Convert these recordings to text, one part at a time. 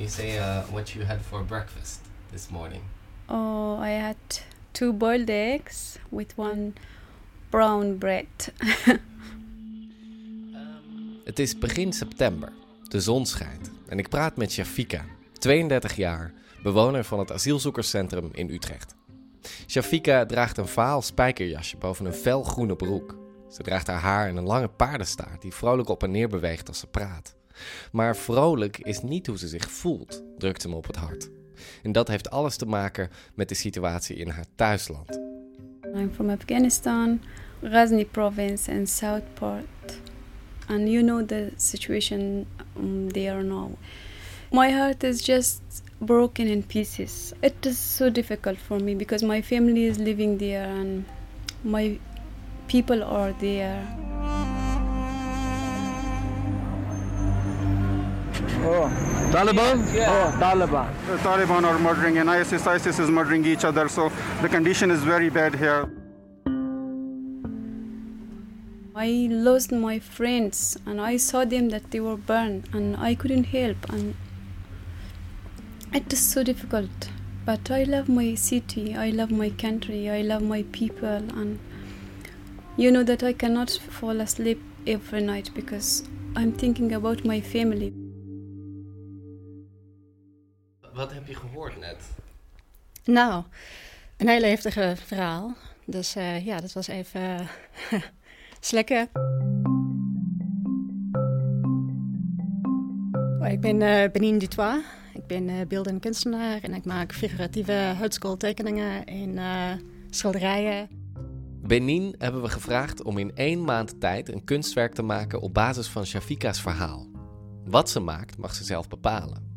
You say uh, what you had for breakfast this morning? Oh, I had two boiled eggs with one brown bread. Het is begin september. De zon schijnt. En ik praat met Shafika, 32 jaar, bewoner van het asielzoekerscentrum in Utrecht. Shafika draagt een vaal spijkerjasje boven een felgroene broek. Ze draagt haar haar in een lange paardenstaart die vrolijk op en neer beweegt als ze praat. Maar vrolijk is niet hoe ze zich voelt, drukt ze me op het hart. En dat heeft alles te maken met de situatie in haar thuisland. I'm from Afghanistan, Ghazni province and South part. And you know the situation um, there now. My heart is just broken in pieces. It is so difficult for me because my family is living there and my people are there. Oh. Taliban? Oh, Taliban. The Taliban are murdering and ISIS, ISIS is murdering each other. So the condition is very bad here. I lost my friends and I saw them that they were burned and I couldn't help and it is so difficult. But I love my city, I love my country, I love my people and you know that I cannot fall asleep every night because I'm thinking about my family. Wat heb je gehoord net? Nou, een heel heftige verhaal. Dus eh, ja, dat was even uh, slikken. Oh, ik ben uh, Benine Dutois. Ik ben uh, beeldend kunstenaar en ik maak figuratieve houtskooltekeningen en schilderijen. Benin hebben we gevraagd om in één maand tijd een kunstwerk te maken op basis van Shafika's verhaal. Wat ze maakt mag ze zelf bepalen.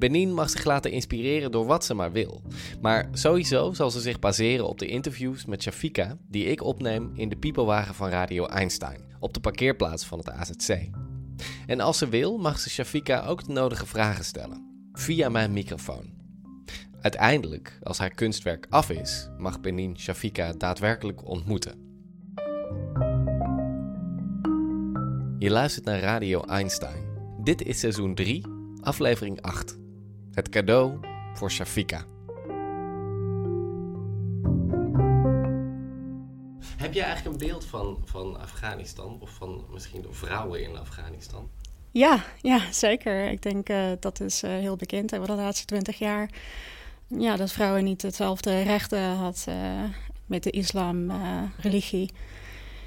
Benin mag zich laten inspireren door wat ze maar wil. Maar sowieso zal ze zich baseren op de interviews met Shafika die ik opneem in de piepelwagen van Radio Einstein op de parkeerplaats van het AZC. En als ze wil, mag ze Shafika ook de nodige vragen stellen via mijn microfoon. Uiteindelijk, als haar kunstwerk af is, mag Benin Shafika daadwerkelijk ontmoeten. Je luistert naar Radio Einstein. Dit is seizoen 3, aflevering 8. Het cadeau voor Shafika. Heb je eigenlijk een beeld van, van Afghanistan of van misschien de vrouwen in Afghanistan? Ja, ja, zeker. Ik denk uh, dat is uh, heel bekend over de laatste twintig jaar. Ja, dat vrouwen niet hetzelfde rechten had uh, met de islam, religie.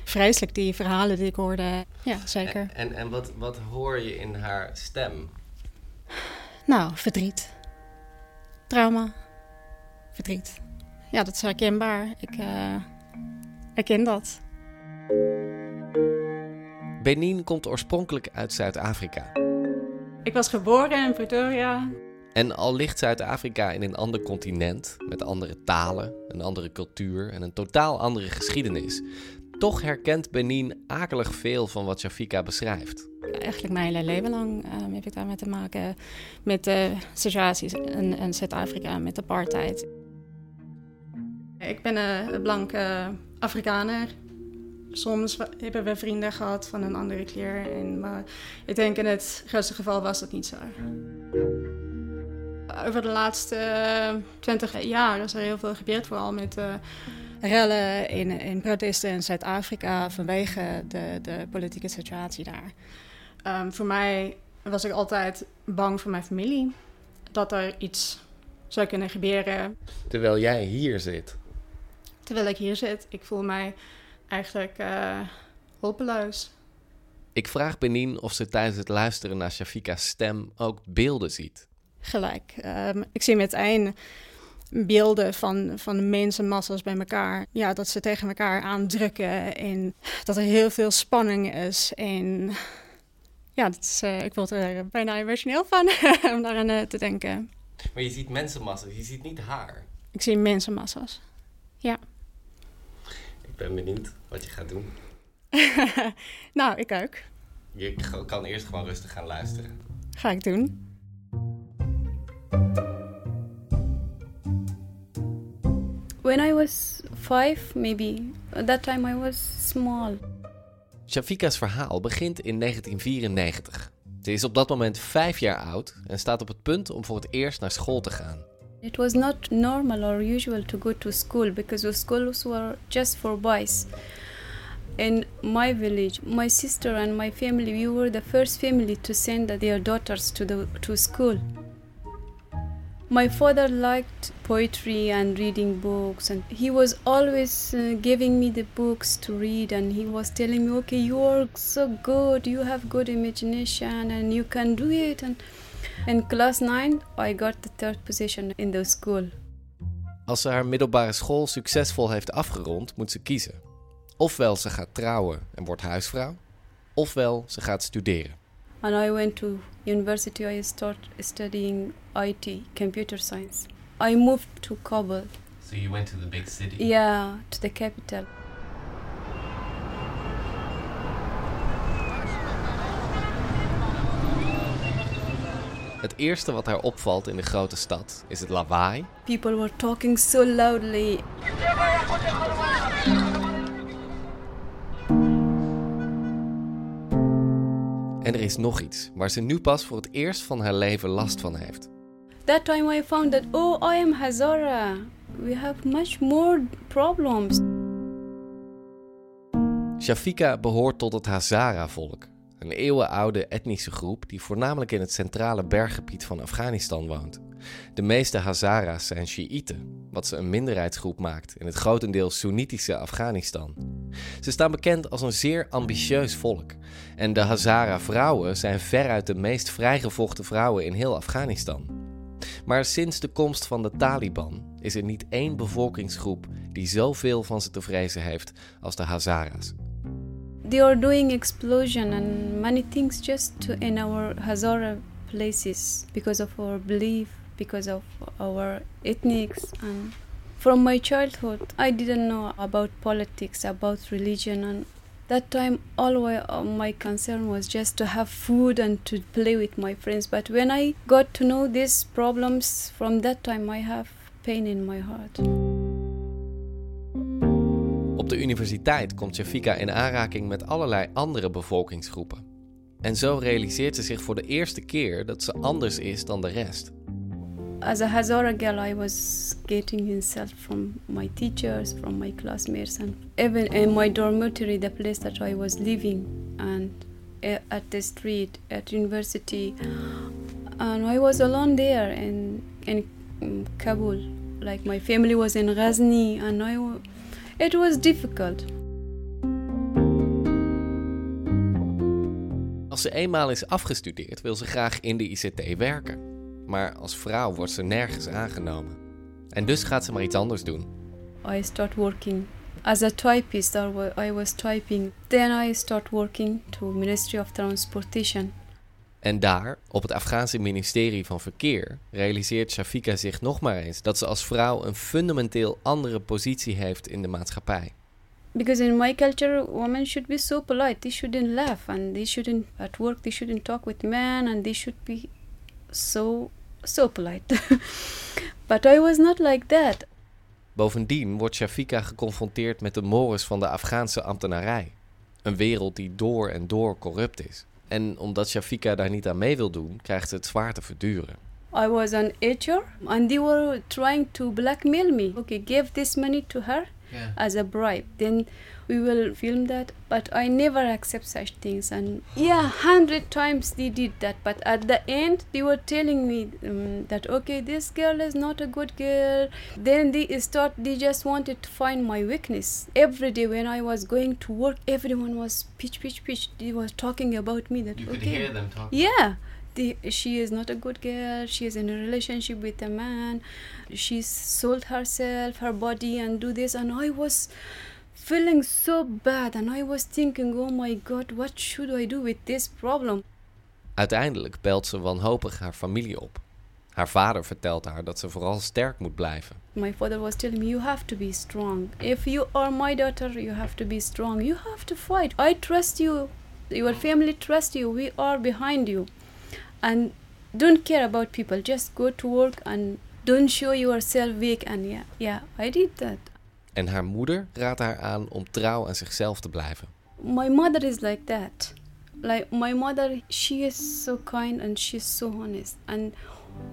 Vreselijk, die verhalen die ik hoorde. Ja, zeker. En, en, en wat, wat hoor je in haar stem? Nou, verdriet. Trauma. Verdriet. Ja, dat is herkenbaar. Ik uh, herken dat. Benin komt oorspronkelijk uit Zuid-Afrika. Ik was geboren in Pretoria. En al ligt Zuid-Afrika in een ander continent, met andere talen, een andere cultuur en een totaal andere geschiedenis, toch herkent Benin akelig veel van wat Shafika beschrijft. Eigenlijk mijn hele leven lang um, heb ik daarmee te maken met de situaties in, in Zuid-Afrika, met apartheid. Ik ben een blanke Afrikaner. Soms hebben we vrienden gehad van een andere kleur. En, maar ik denk in het grootste geval was dat niet zo. Over de laatste twintig jaar is er heel veel gebeurd, vooral met uh, rellen in, in protesten in Zuid-Afrika vanwege de, de politieke situatie daar. Um, voor mij was ik altijd bang voor mijn familie. Dat er iets zou kunnen gebeuren. Terwijl jij hier zit. Terwijl ik hier zit. Ik voel mij eigenlijk uh, hulpeloos. Ik vraag Benin of ze tijdens het luisteren naar Shafika's stem ook beelden ziet. Gelijk. Um, ik zie meteen beelden van, van mensenmassa's bij elkaar. Ja, dat ze tegen elkaar aandrukken en dat er heel veel spanning is. En ja, dat is, eh, ik word er bijna emotioneel van om daaraan eh, te denken. Maar je ziet mensenmassa's, je ziet niet haar. Ik zie mensenmassa's. Ja. Ik ben benieuwd wat je gaat doen. nou, ik ook. Je kan eerst gewoon rustig gaan luisteren. Ga ik doen. When I was five, maybe, at that time I was small. Shafika's verhaal begint in 1994. Ze is op dat moment vijf jaar oud en staat op het punt om voor het eerst naar school te gaan. It was not normal or usual to go to school because the schools were just for boys. In my village, my sister and my family, we were the first family to send their daughters to the to school. My father liked poetry and reading books, and he was always uh, giving me the books to read. And he was telling me, "Okay, you are so good. You have good imagination, and you can do it." And in class nine, I got the third position in the school. Als ze haar middelbare school succesvol heeft afgerond, moet ze kiezen. Ofwel ze gaat trouwen en wordt huisvrouw, ofwel ze gaat studeren. And I went to university. I started studying IT, computer science. I moved to Kabul. So you went to the big city. Yeah, to the capital. Het eerste wat haar opvalt in de grote stad is het lawaai People were talking so loudly. en er is nog iets waar ze nu pas voor het eerst van haar leven last van heeft. That time I found that oh, I am Hazara. We have much more problems. Shafika behoort tot het Hazara-volk, een eeuwenoude etnische groep die voornamelijk in het centrale berggebied van Afghanistan woont. De meeste Hazara's zijn Shiiten, wat ze een minderheidsgroep maakt in het grotendeels Soenitische Afghanistan. Ze staan bekend als een zeer ambitieus volk en de Hazara-vrouwen zijn veruit de meest vrijgevochten vrouwen in heel Afghanistan. Maar sinds de komst van de Taliban is er niet één bevolkingsgroep die zoveel van ze te vrezen heeft als de Hazara's. They are doing explosion and many things just to, in our Hazara places because of our belief, because of our ethnics and from my childhood I didn't know about politics, about religion and that time all uh, my concern was just to have food and to play with my friends but when I got to know these problems from that time I have pain in my heart. Op de universiteit komt Shafika in aanraking met allerlei andere bevolkingsgroepen. En zo realiseert ze zich voor de eerste keer dat ze anders is dan de rest. As a Hazara girl, I was getting insult from my teachers, from my classmates, and even in my dormitory, the place that I was living, and uh, at the street, at university, and I was alone there in in um, Kabul. Like my family was in Ghazni, and I, it was difficult. Als ze eenmaal is afgestudeerd, wil ze graag in de ICT werken. Maar als vrouw wordt ze nergens aangenomen. En dus gaat ze maar iets anders doen. I start working as a typist. I wa- I was typing. Then I start working to Ministry of Transportation. En daar, op het Afghaanse ministerie van Verkeer, realiseert Shafika zich nog maar eens dat ze als vrouw een fundamenteel andere positie heeft in de maatschappij. because in my culture women should be so polite they shouldn't laugh and they shouldn't at work they shouldn't talk with men and they should be so so polite but i was not like that Bovendien wordt Shafika geconfronteerd met de mores van de Afghaanse ambtenarij. Een wereld die door en door corrupt is. En omdat Shafika daar niet aan mee wil doen, krijgt ze het zwaar te verduren. I was an hr and they were trying to blackmail me. Okay give this money to her Yeah. as a bribe. Then we will film that but i never accept such things. And yeah hundred times they did that but at the end they were telling me um, that okay this girl is not a good girl. Then they start they just wanted to find my weakness. Every day when i was going to work everyone was pitch pitch pitch. They was talking about me that You could okay. hear them talking. yeah the, she is not a good girl she is in a relationship with a man she's sold herself her body and do this and i was feeling so bad and i was thinking oh my god what should i do with this problem Uiteindelijk belt ze wanhopig haar familie op. Haar vader vertelt haar dat ze vooral sterk moet blijven. My father was telling me, You have to be strong. If you are my daughter, you have to be strong. You have to fight. I trust you. Your family trusts you. We are behind you. And don't care about people. Just go to work and don't show yourself weak. And yeah, yeah, I did that. En haar moeder raadt haar aan om trouw aan zichzelf te blijven. My mother is like that. Like my mother, she is so kind and she's so honest. And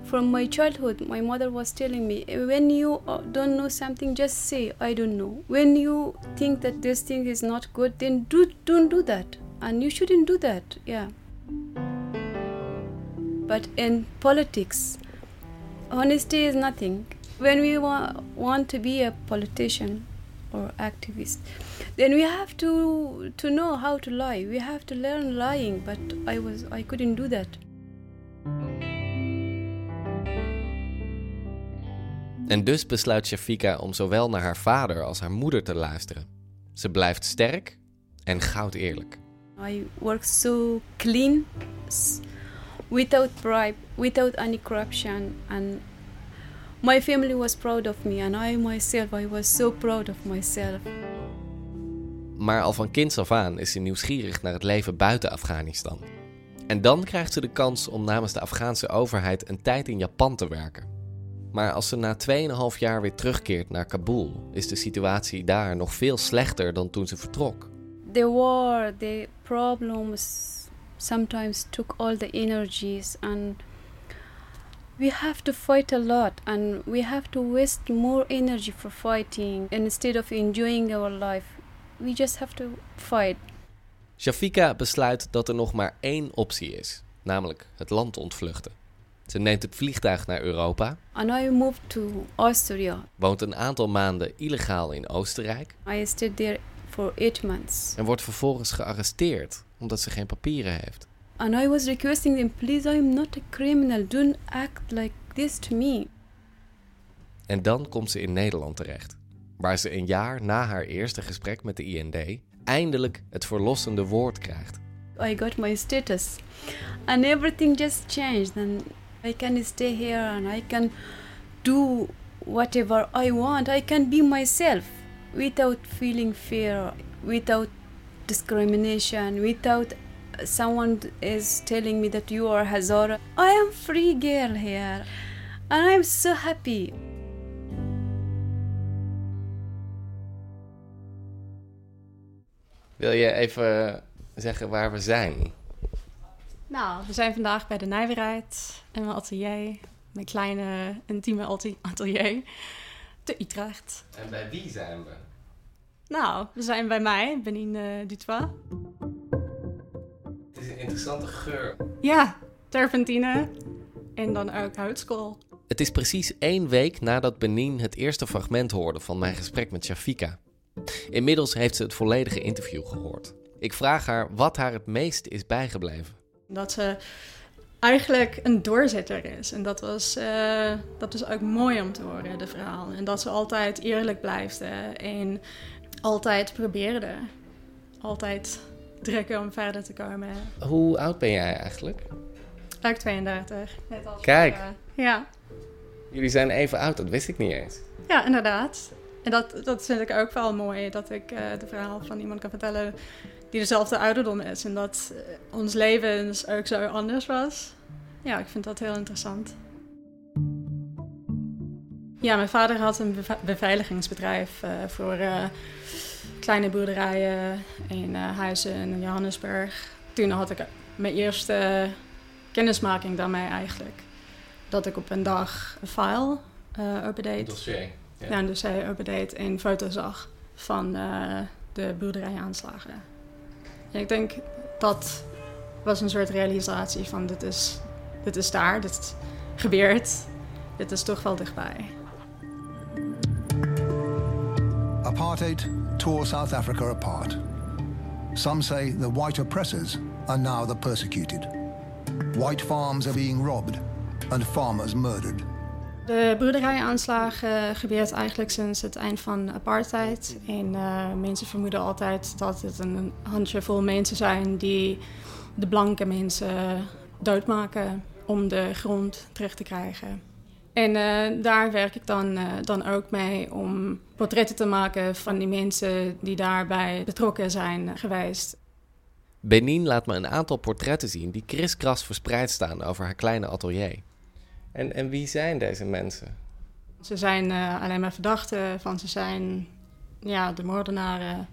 from my childhood, my mother was telling me, when you uh, don't know something, just say, I don't know. When you think that this thing is not good, then do, don't do that. And you shouldn't do that, yeah. But in politics, honesty is nothing. When we wa- want to be a politician or activist, then we have to to know how to lie. We have to learn lying, but I was I couldn't do that. En dus besluit Shafika om zowel naar haar vader als haar moeder te luisteren. Ze blijft sterk en goud eerlijk. I work so clean, without bribe, without any corruption, and my family was proud of me, and I myself, I was so proud of myself. Maar al van kinds af aan is ze nieuwsgierig naar het leven buiten Afghanistan. En dan krijgt ze de kans om namens de Afghaanse overheid een tijd in Japan te werken. Maar als ze na 2,5 jaar weer terugkeert naar Kabul, is de situatie daar nog veel slechter dan toen ze vertrok. The war, the problems sometimes took all the energies, and we have to fight a lot, and we have to waste more energy for fighting instead of enjoying our life. We just have to fight. Shafika besluit dat er nog maar één optie is, namelijk het land ontvluchten. Ze neemt het vliegtuig naar Europa, And I moved to Austria. woont een aantal maanden illegaal in Oostenrijk I stayed there for eight months. en wordt vervolgens gearresteerd omdat ze geen papieren heeft. And I was requesting them, please, I am not a criminal. Don't act like this to me. En dan komt ze in Nederland terecht, waar ze een jaar na haar eerste gesprek met de IND eindelijk het verlossende woord krijgt. I got my status. And everything just changed. And I can stay here and I can do whatever I want. I can be myself without feeling fear, without discrimination, without someone is telling me that you are Hazara. I am free girl here. And I'm so happy. Wil je even zeggen waar we zijn? Nou, we zijn vandaag bij de Nijverheid en mijn atelier. Mijn kleine, intieme ate- atelier. Te Utrecht. En bij wie zijn we? Nou, we zijn bij mij, Benine uh, Dutois. Het is een interessante geur. Ja, terpentine. En dan ook houtskool. Het is precies één week nadat Benin het eerste fragment hoorde van mijn gesprek met Shafika. Inmiddels heeft ze het volledige interview gehoord. Ik vraag haar wat haar het meest is bijgebleven. Dat ze eigenlijk een doorzetter is. En dat was, uh, dat was ook mooi om te horen, de verhaal. En dat ze altijd eerlijk blijft en altijd probeerde. Altijd drukken om verder te komen. Hoe oud ben jij eigenlijk? Ook 32. Net als Kijk. Uh, ja. Jullie zijn even oud, dat wist ik niet eens. Ja, inderdaad. En dat, dat vind ik ook wel mooi, dat ik uh, de verhaal van iemand kan vertellen die dezelfde ouderdom is. En dat uh, ons leven ook zo anders was. Ja, ik vind dat heel interessant. Ja, mijn vader had een beve beveiligingsbedrijf uh, voor kleine boerderijen en huizen in Johannesburg. Toen had ik mijn eerste kennismaking daarmee eigenlijk. Dat ik op een dag een file opendeed. Een dossier. Ja, ja een dossier opendeed en foto's zag van uh, de boerderijaanslagen. Ik denk dat was een soort realisatie van dit is, dit is daar, dit gebeurt, dit is toch wel dichtbij. Apartheid tore South Africa apart. Some say the white oppressors are now the persecuted. White farms are being robbed and farmers murdered. De boerderijaanslagen gebeurt eigenlijk sinds het eind van apartheid. En uh, mensen vermoeden altijd dat het een handjevol mensen zijn die de blanke mensen doodmaken om de grond terug te krijgen. En uh, daar werk ik dan, dan ook mee om portretten te maken van die mensen die daarbij betrokken zijn geweest. Benin laat me een aantal portretten zien die kriskras verspreid staan over haar kleine atelier. En, en wie zijn deze mensen? Ze zijn uh, alleen maar verdachten van, ze zijn ja, de moordenaren.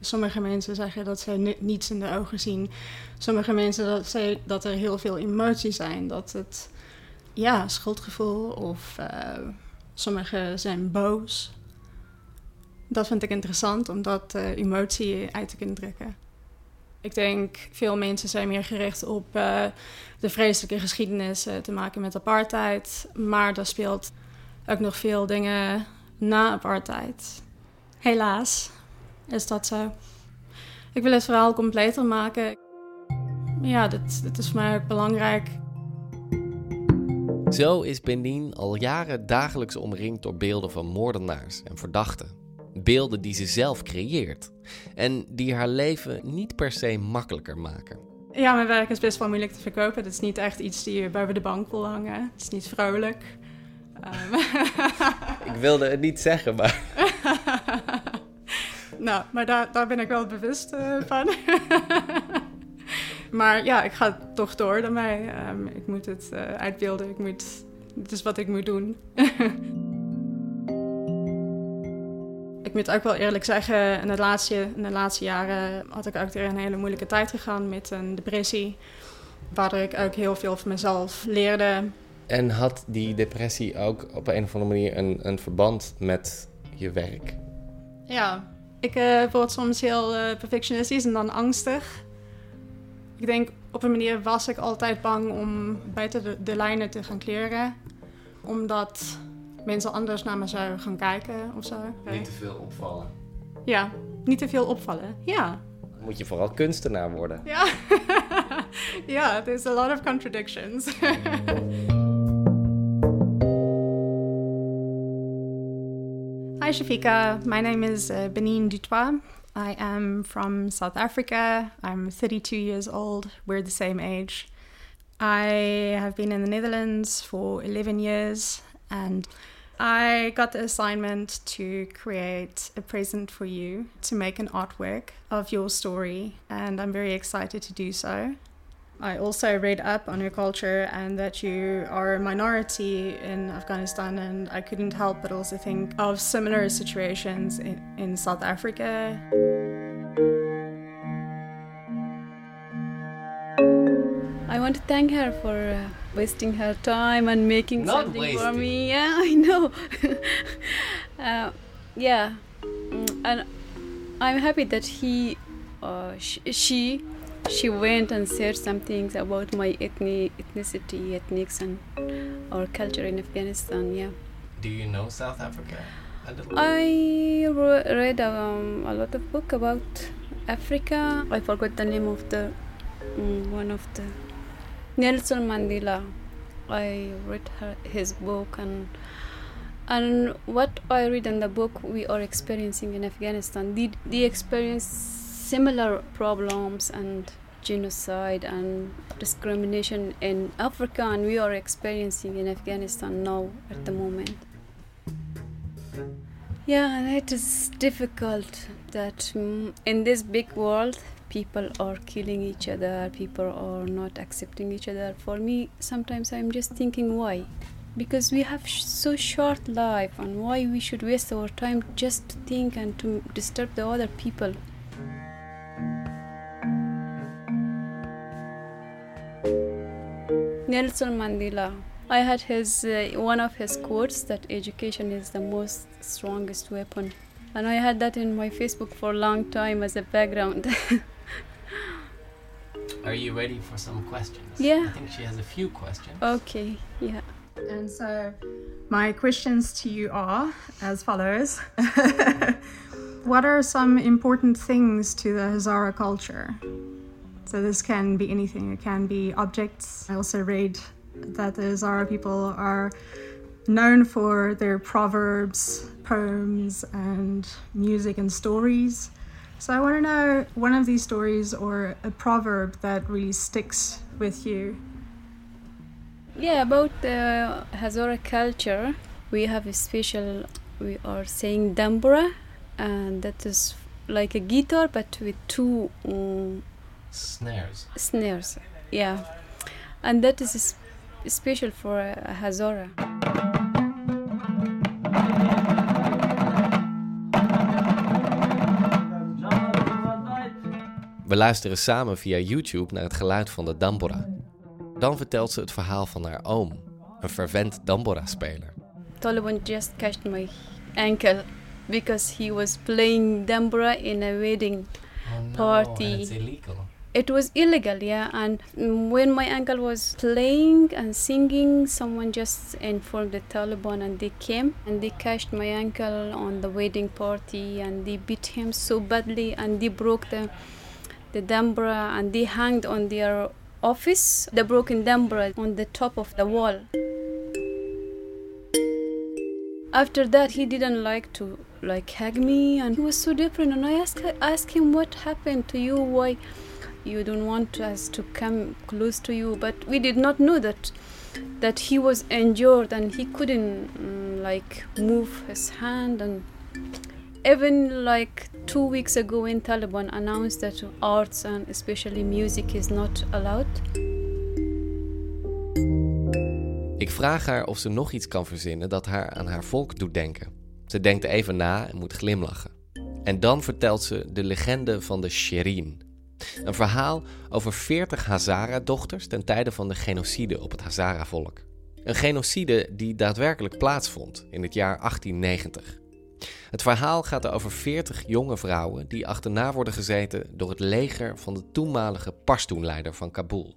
Sommige mensen zeggen dat ze niets in de ogen zien. Sommige mensen dat, ze, dat er heel veel emoties zijn. Dat het ja, schuldgevoel of uh, sommigen zijn boos. Dat vind ik interessant om dat uh, emotie uit te kunnen drukken. Ik denk veel mensen zijn meer gericht op uh, de vreselijke geschiedenis te maken met apartheid. Maar er speelt ook nog veel dingen na apartheid. Helaas is dat zo. Ik wil het verhaal completer maken. Ja, dit, dit is voor mij ook belangrijk. Zo is Benin al jaren dagelijks omringd door beelden van moordenaars en verdachten. Beelden die ze zelf creëert en die haar leven niet per se makkelijker maken. Ja, mijn werk is best wel moeilijk te verkopen. Het is niet echt iets die je boven de bank wil hangen. Het is niet vrolijk. Um. ik wilde het niet zeggen, maar. nou, maar daar, daar ben ik wel bewust uh, van. maar ja, ik ga toch door daarmee. Um, ik moet het uh, uitbeelden. Ik moet, het is wat ik moet doen. Ik moet ook wel eerlijk zeggen, in de, laatste, in de laatste jaren had ik ook weer een hele moeilijke tijd gegaan met een depressie. Waardoor ik ook heel veel van mezelf leerde. En had die depressie ook op een of andere manier een, een verband met je werk? Ja, ik uh, word soms heel uh, perfectionistisch en dan angstig. Ik denk op een manier was ik altijd bang om buiten de, de lijnen te gaan kleren. Omdat mensen anders naar me zouden gaan kijken of zo. Niet te veel opvallen. Ja, niet te veel opvallen. Ja. Dan moet je vooral kunstenaar worden. Ja, ja there's a lot of contradictions. Hi Shafika, my name is uh, Benin Dutois. I am from South Africa. I'm 32 years old. We're the same age. I have been in the Netherlands for 11 years and I got the assignment to create a present for you to make an artwork of your story, and I'm very excited to do so. I also read up on your culture and that you are a minority in Afghanistan, and I couldn't help but also think of similar situations in, in South Africa. I want to thank her for uh, wasting her time and making Not something wasting. for me. Yeah, I know. uh, yeah, Mm, and I'm happy that he, uh, sh- she, she went and said some things about my ethnic ethnicity, ethnics, and our culture in Afghanistan. Yeah, Do you know South Africa? I re- read um, a lot of book about Africa. I forgot the name of the mm, one of the Nelson Mandela. I read her, his book and and what I read in the book we are experiencing in Afghanistan. They, they experience similar problems and genocide and discrimination in Africa and we are experiencing in Afghanistan now at the moment. Yeah, it is difficult that mm, in this big world people are killing each other, people are not accepting each other. For me, sometimes I'm just thinking why? Because we have sh- so short life and why we should waste our time just to think and to disturb the other people. Nelson Mandela. I had his uh, one of his quotes that education is the most strongest weapon, and I had that in my Facebook for a long time as a background. Are you ready for some questions? Yeah. I think she has a few questions. okay, yeah. And so, my questions to you are as follows What are some important things to the Hazara culture? So, this can be anything, it can be objects. I also read that the Hazara people are known for their proverbs, poems, and music and stories. So I want to know one of these stories or a proverb that really sticks with you. Yeah, about the Hazara culture, we have a special, we are saying dambura, and that is like a guitar but with two um, Snares. snares. Yeah, and that is s- special for uh, Hazara. We luisteren samen via YouTube naar het geluid van de dambora. Dan vertelt ze het verhaal van haar oom, een fervent dambora-speler. Taliban just catched my ankle because he was playing dambura in a wedding Oh no, party. and it's illegal. It was illegal, yeah. And when my uncle was playing and singing, someone just informed the Taliban and they came and they catched my uncle on the wedding party and they beat him so badly and they broke the the dambra and they hanged on their office the broken dambra on the top of the wall. After that, he didn't like to like hug me, and he was so different. And I asked asked him what happened to you, why you don't want us to come close to you. But we did not know that that he was injured and he couldn't mm, like move his hand and even like two weeks ago when Taliban announced that arts and especially music is not allowed. Ik vraag haar of ze nog iets kan verzinnen dat haar aan haar volk doet denken. Ze denkt even na en moet glimlachen. En dan vertelt ze de legende van de Sherin. Een verhaal over 40 Hazara-dochters ten tijde van de genocide op het Hazara-volk. Een genocide die daadwerkelijk plaatsvond in het jaar 1890. Het verhaal gaat over 40 jonge vrouwen die achterna worden gezeten door het leger van de toenmalige Pashtoen-leider van Kabul.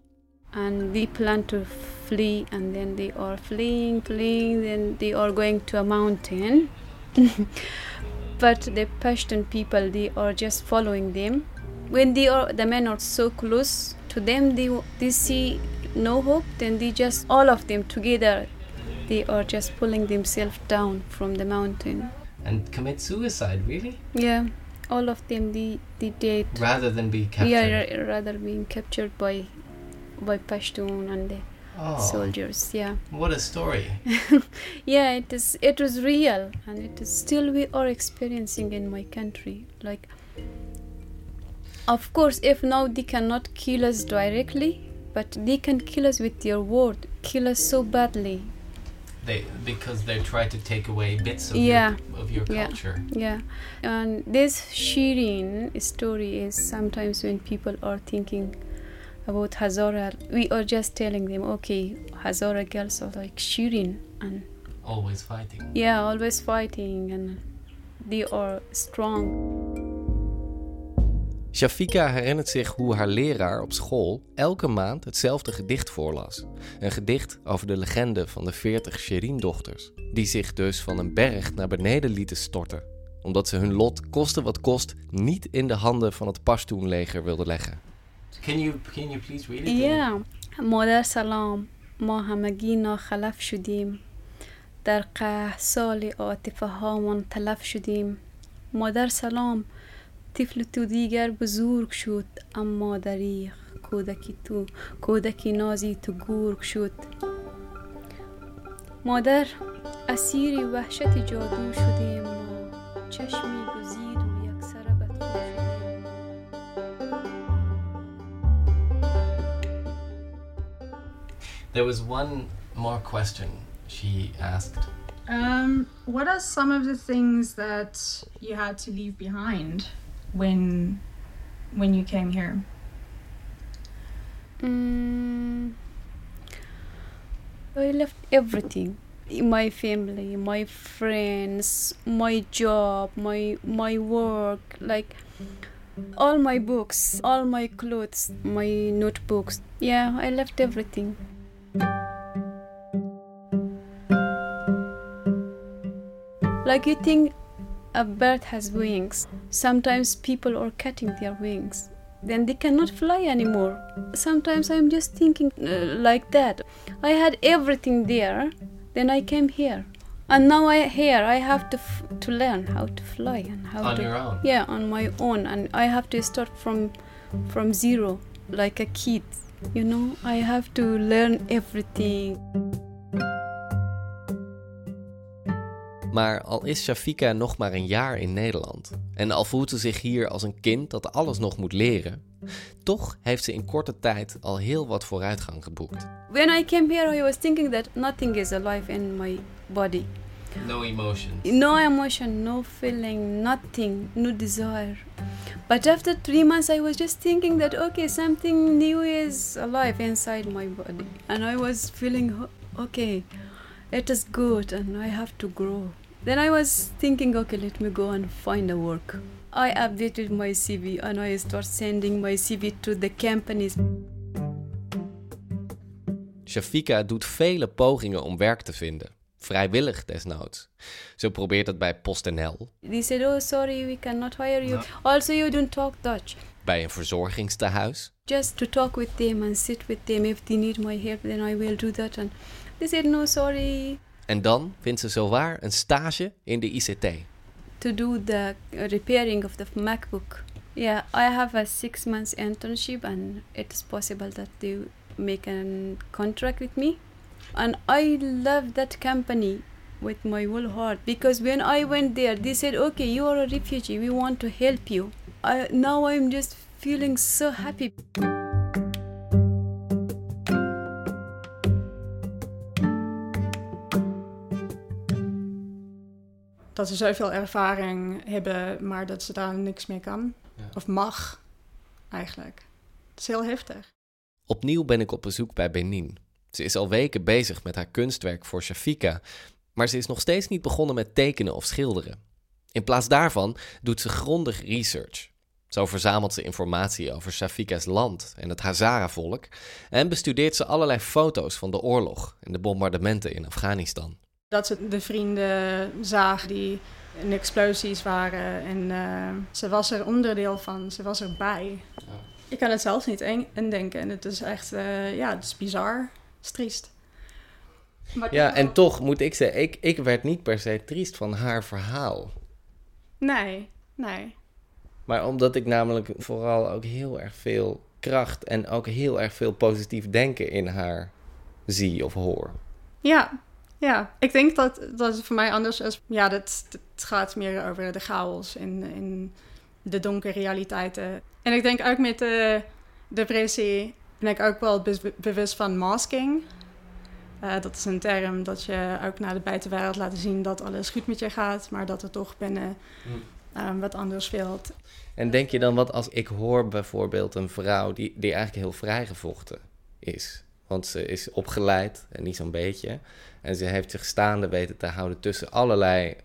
and they plan to flee and then they are fleeing fleeing then they are going to a mountain. But the pashtun people they are just following them. When they are the men are so close to them they they see no hope then they just all of them together they are just pulling themselves down from the mountain And commit suicide, really? yeah all of them they they did Rather than be captured. yeah ra- rather being captured by by pashtun and the Oh. soldiers yeah What a story. yeah it is it was real and it is still we are experiencing in my country like of course if now they cannot kill us directly but they can kill us with their word kill us so badly They because they try to take away bits of yeah your of your yeah culture. yeah and this Shirin story is sometimes when people are thinking about Hazara we are just telling them okay Hazara girls are like Shirin and Always fighting. Yeah, always fighting and they are strong. Shafika herinnert zich hoe haar leraar op school elke maand hetzelfde gedicht voorlas. Een gedicht over de legende van de 40 Sherin-dochters, die zich dus van een berg naar beneden lieten storten, omdat ze hun lot koste wat kost niet in de handen van het Pashtoen-leger wilden leggen. Can you can you please read it? in- Yeah. مادر سلام ما همگی ناخلف شدیم در قه سال عاطفه هامان تلف شدیم مادر سلام طفل تو دیگر بزرگ شد اما دریغ کودکی تو کودکی نازی تو گرگ شد. مادر اسیری وحشت جادو شدیم ما. چشمی گزید و یک سر بدخو شدیم There was one more question she asked. Um, what are some of the things that you had to leave behind? When when you came here? Mm, I left everything. My family, my friends, my job, my my work, like all my books, all my clothes, my notebooks. Yeah, I left everything. Like you think a bird has wings. Sometimes people are cutting their wings. Then they cannot fly anymore. Sometimes I'm just thinking uh, like that. I had everything there. Then I came here. And now I here I have to f- to learn how to fly and how On to your own? yeah on my own and I have to start from from zero like a kid. You know I have to learn everything. Maar al is Shafika nog maar een jaar in Nederland en al voelt ze zich hier als een kind dat alles nog moet leren, toch heeft ze in korte tijd al heel wat vooruitgang geboekt. When I came here I was thinking that nothing is alive in my body. No emotion. No emotion, no feeling, nothing, no desire. But after three months, I was just thinking that okay, something new is alive inside my body, and I was feeling "Oh, okay, it is good, and I have to grow. Then I was thinking, okay, let me go and find a work. I updated my CV and I start sending my CV to the companies. Shafika doet vele pogingen om werk te vinden, vrijwillig desnoods. Zo probeert het bij PostNL, They said, oh, sorry, we cannot hire you. Also, you don't talk Dutch. bij een verzorgingstehuis, just to talk with them and sit with them. If they need my help, then I will do that. And they said, no, sorry, en dan vindt ze zowaar een stage in de ICT. to do the repairing of the MacBook. Yeah, I have a six months internship, and it's possible that they make a contract with me. And I love that company with my whole heart because when I went there, they said, "Okay, you are a refugee. We want to help you." I, now I'm just feeling so happy. Dat ze zoveel ervaring hebben, maar dat ze daar niks mee kan. Of mag, eigenlijk. Het is heel heftig. Opnieuw ben ik op bezoek bij Benin. Ze is al weken bezig met haar kunstwerk voor Shafika, maar ze is nog steeds niet begonnen met tekenen of schilderen. In plaats daarvan doet ze grondig research. Zo verzamelt ze informatie over Shafika's land en het Hazara-volk en bestudeert ze allerlei foto's van de oorlog en de bombardementen in Afghanistan. Dat ze de vrienden zagen die in explosies waren. En eh, ze was er onderdeel van, ze was erbij. Ik kan het zelfs niet in- indenken. En het is echt, eh, ja, het is bizar. Het is triest. Maar Ja, en toch moet ik zeggen, ik, ik werd niet per se triest van haar verhaal. Nee, nee. Maar omdat ik namelijk vooral ook heel erg veel kracht en ook heel erg veel positief denken in haar zie of hoor. Ja, ja. Ik denk dat, dat het voor mij anders is. Ja, dat, het gaat meer over de chaos en, en de donkere realiteiten. En ik denk ook met de depressie ben ik ook wel be- bewust van masking. Eh, dat is een term dat je ook naar de buitenwereld laat zien dat alles goed met je gaat, maar dat er toch binnen eh, wat anders speelt. En denk je dan wat als ik hoor bijvoorbeeld een vrouw die, die eigenlijk heel vrijgevochten is? Want ze is opgeleid en niet zo'n beetje. En ze heeft zich staande weten te houden tussen allerlei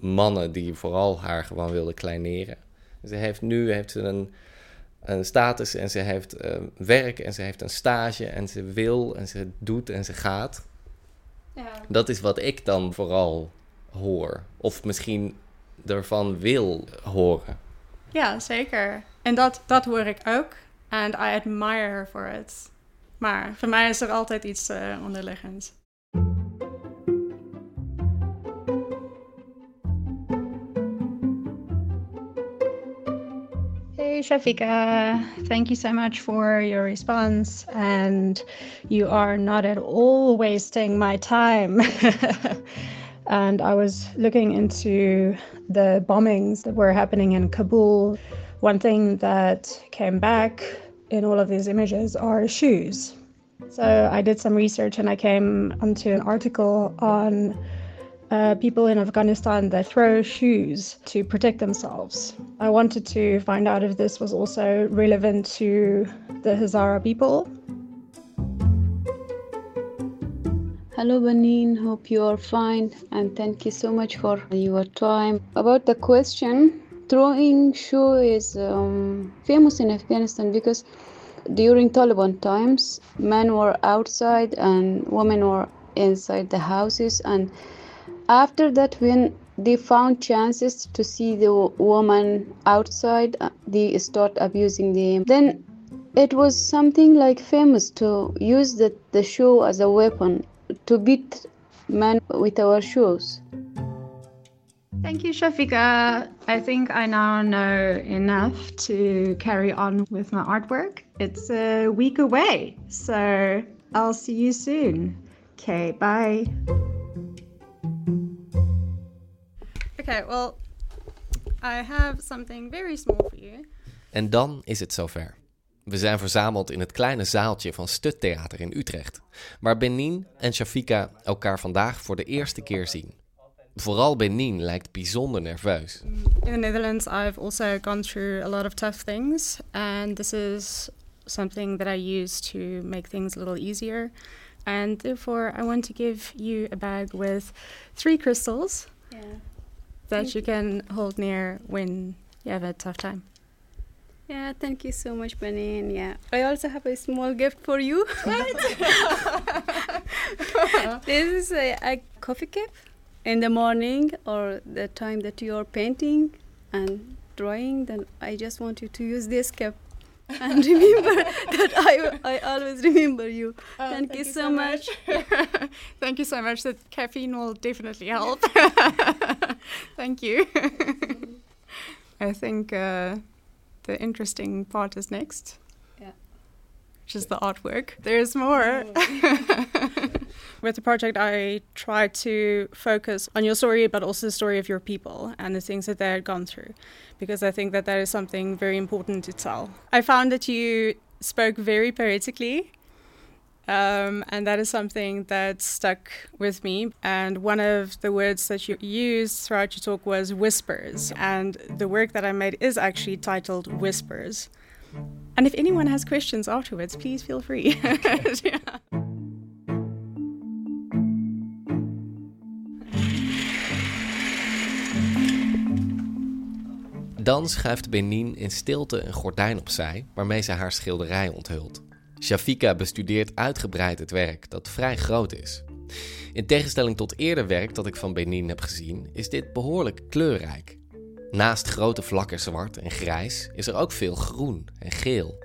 mannen die vooral haar gewoon wilden kleineren. Ze heeft nu heeft ze een, een status en ze heeft eh, werk en ze heeft een stage en ze wil en ze doet en ze gaat. Ja. Dat is wat ik dan vooral hoor. Of misschien ervan wil horen. Ja, zeker. En dat, dat hoor ik ook. And I admire her for it. Maar voor mij is er altijd iets eh onderliggends. Shafika. Thank you so much for your response. And you are not at all wasting my time. and I was looking into the bombings that were happening in Kabul. One thing that came back in all of these images are shoes. So I did some research and I came onto an article on uh, people in Afghanistan that throw shoes to protect themselves. I wanted to find out if this was also relevant to the Hazara people. Hello, Benin. Hope you are fine, and thank you so much for your time. About the question, throwing shoe is um, famous in Afghanistan because during Taliban times, men were outside and women were inside the houses, and after that, when they found chances to see the woman outside, uh, they start abusing them. Then it was something like famous to use the, the shoe as a weapon to beat men with our shoes. Thank you, Shafika. I think I now know enough to carry on with my artwork. It's a week away, so I'll see you soon. Okay, bye. Okay, well, I have something very small for you. En dan is het zover. We zijn verzameld in het kleine zaaltje van Stuttheater in Utrecht, waar Benin en Shafika elkaar vandaag voor de eerste keer zien. Vooral Benin lijkt bijzonder nerveus. In the Netherlands, I've also gone through a lot of tough things, and this is something that I use to make things a little easier. And therefore, I want to give you a bag with three crystals Yeah. That you can hold near when you have a tough time. Yeah, thank you so much, Benin. Yeah, I also have a small gift for you. this is a, a coffee cup in the morning or the time that you are painting and drawing. Then I just want you to use this cup and remember that I, I always remember you. Oh, thank, you so much. thank you so much. That caffeine will definitely help. thank you. I think uh, the interesting part is next. Which is the artwork. There's more. With the project, I try to focus on your story, but also the story of your people and the things that they had gone through, because I think that that is something very important to tell. I found that you spoke very poetically, um, and that is something that stuck with me. And one of the words that you used throughout your talk was whispers. And the work that I made is actually titled Whispers. And if anyone has questions afterwards, please feel free. Yeah. Dan schuift Benin in stilte een gordijn opzij waarmee ze haar schilderij onthult. Shafika bestudeert uitgebreid het werk, dat vrij groot is. In tegenstelling tot eerder werk dat ik van Benin heb gezien, is dit behoorlijk kleurrijk. Naast grote vlakken zwart en grijs is er ook veel groen en geel.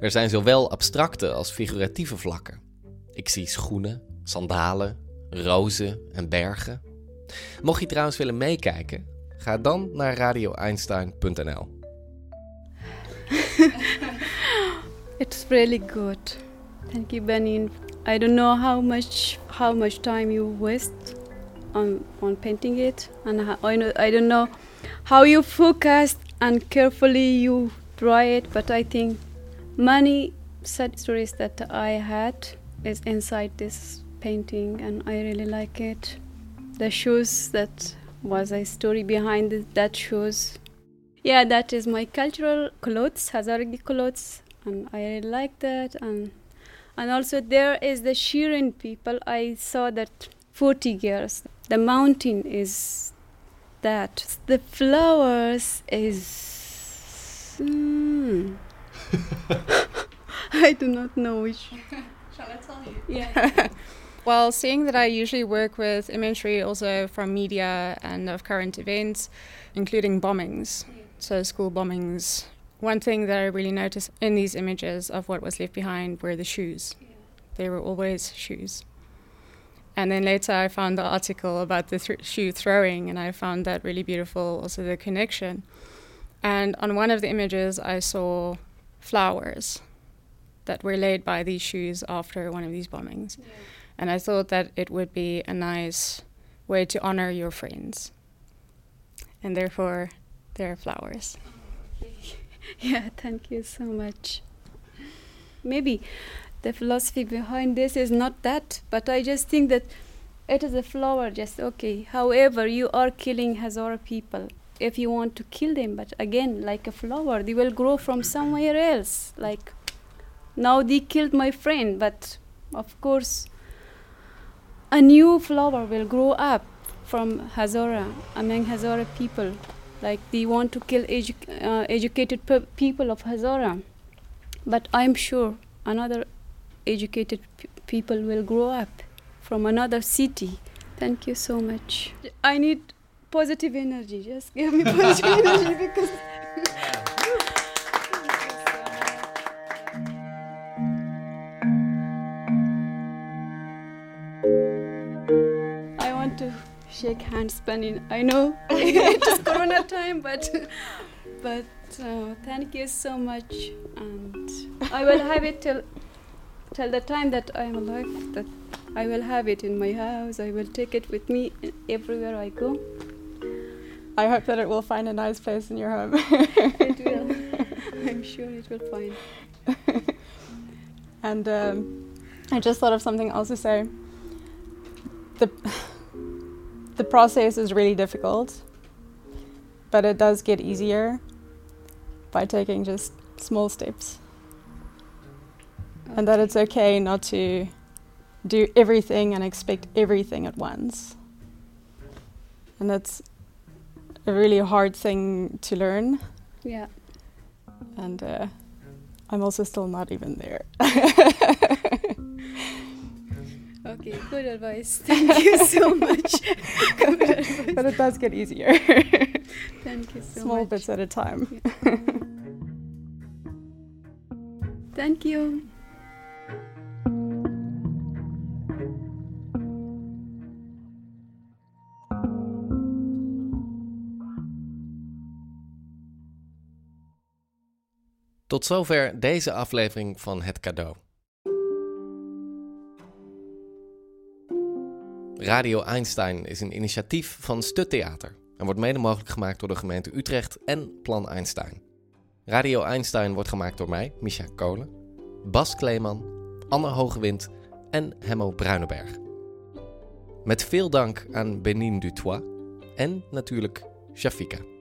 Er zijn zowel abstracte als figuratieve vlakken. Ik zie schoenen, sandalen, rozen en bergen. Mocht je trouwens willen meekijken, ga dan naar radioeinstein.nl. It's really good. Thank you, Benin. I don't know how much how much time you waste on on painting it, and know I don't know how you focus and carefully you draw it. But I think many sad stories that I had is inside this painting, and I really like it. The shoes that was a story behind th- that shoes. Yeah, that is my cultural clothes, Hazaragi clothes, and I really like that. And and also there is the Shirin people. I saw that 40 years. The mountain is that. The flowers is. Hmm. I do not know which. Shall I tell you? Yeah. Well, seeing that I usually work with imagery also from media and of current events, including bombings, so school bombings, one thing that I really noticed in these images of what was left behind were the shoes. They were always shoes. And then later I found the article about the th- shoe throwing, and I found that really beautiful, also the connection. And on one of the images, I saw flowers that were laid by these shoes after one of these bombings. And I thought that it would be a nice way to honor your friends. And therefore, there are flowers. yeah, thank you so much. Maybe the philosophy behind this is not that, but I just think that it is a flower, just okay. However, you are killing Hazara people if you want to kill them, but again, like a flower, they will grow from somewhere else. Like now, they killed my friend, but of course, a new flower will grow up from Hazara, among Hazara people. Like they want to kill edu- uh, educated pe- people of Hazara. But I'm sure another educated p- people will grow up from another city. Thank you so much. I need positive energy. Just give me positive energy because. I want to shake hands, Benin. I know it is Corona time, but but uh, thank you so much, and I will have it till till the time that I am alive. That I will have it in my house. I will take it with me everywhere I go. I hope that it will find a nice place in your home. it will. I'm sure it will find. and um, I just thought of something else to say. The the process is really difficult, but it does get easier by taking just small steps. Okay. And that it's okay not to do everything and expect everything at once. And that's a really hard thing to learn. Yeah. And uh, I'm also still not even there. okay, good advice. Thank you so much. but it does get easier. Thank you so Small much. bits at a time. Yeah. Thank you. Tot zover deze aflevering van Het Cadeau. Radio Einstein is een initiatief van Stuttheater en wordt mede mogelijk gemaakt door de gemeente Utrecht en Plan Einstein. Radio Einstein wordt gemaakt door mij, Micha Kolen, Bas Kleeman, Anne Hogewind en Hemmo Bruinenberg. Met veel dank aan Benin Dutois en natuurlijk Shafika.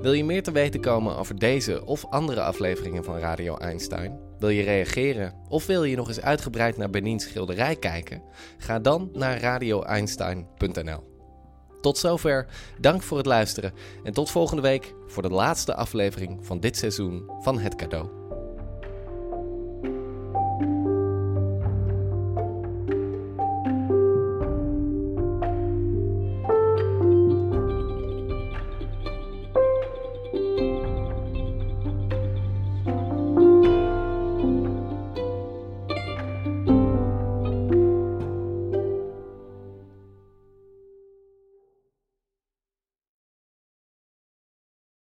Wil je meer te weten komen over deze of andere afleveringen van Radio Einstein? Wil je reageren of wil je nog eens uitgebreid naar Benin's schilderij kijken? Ga dan naar radioeinstein.nl. Tot zover, dank voor het luisteren en tot volgende week voor de laatste aflevering van dit seizoen van Het Cadeau.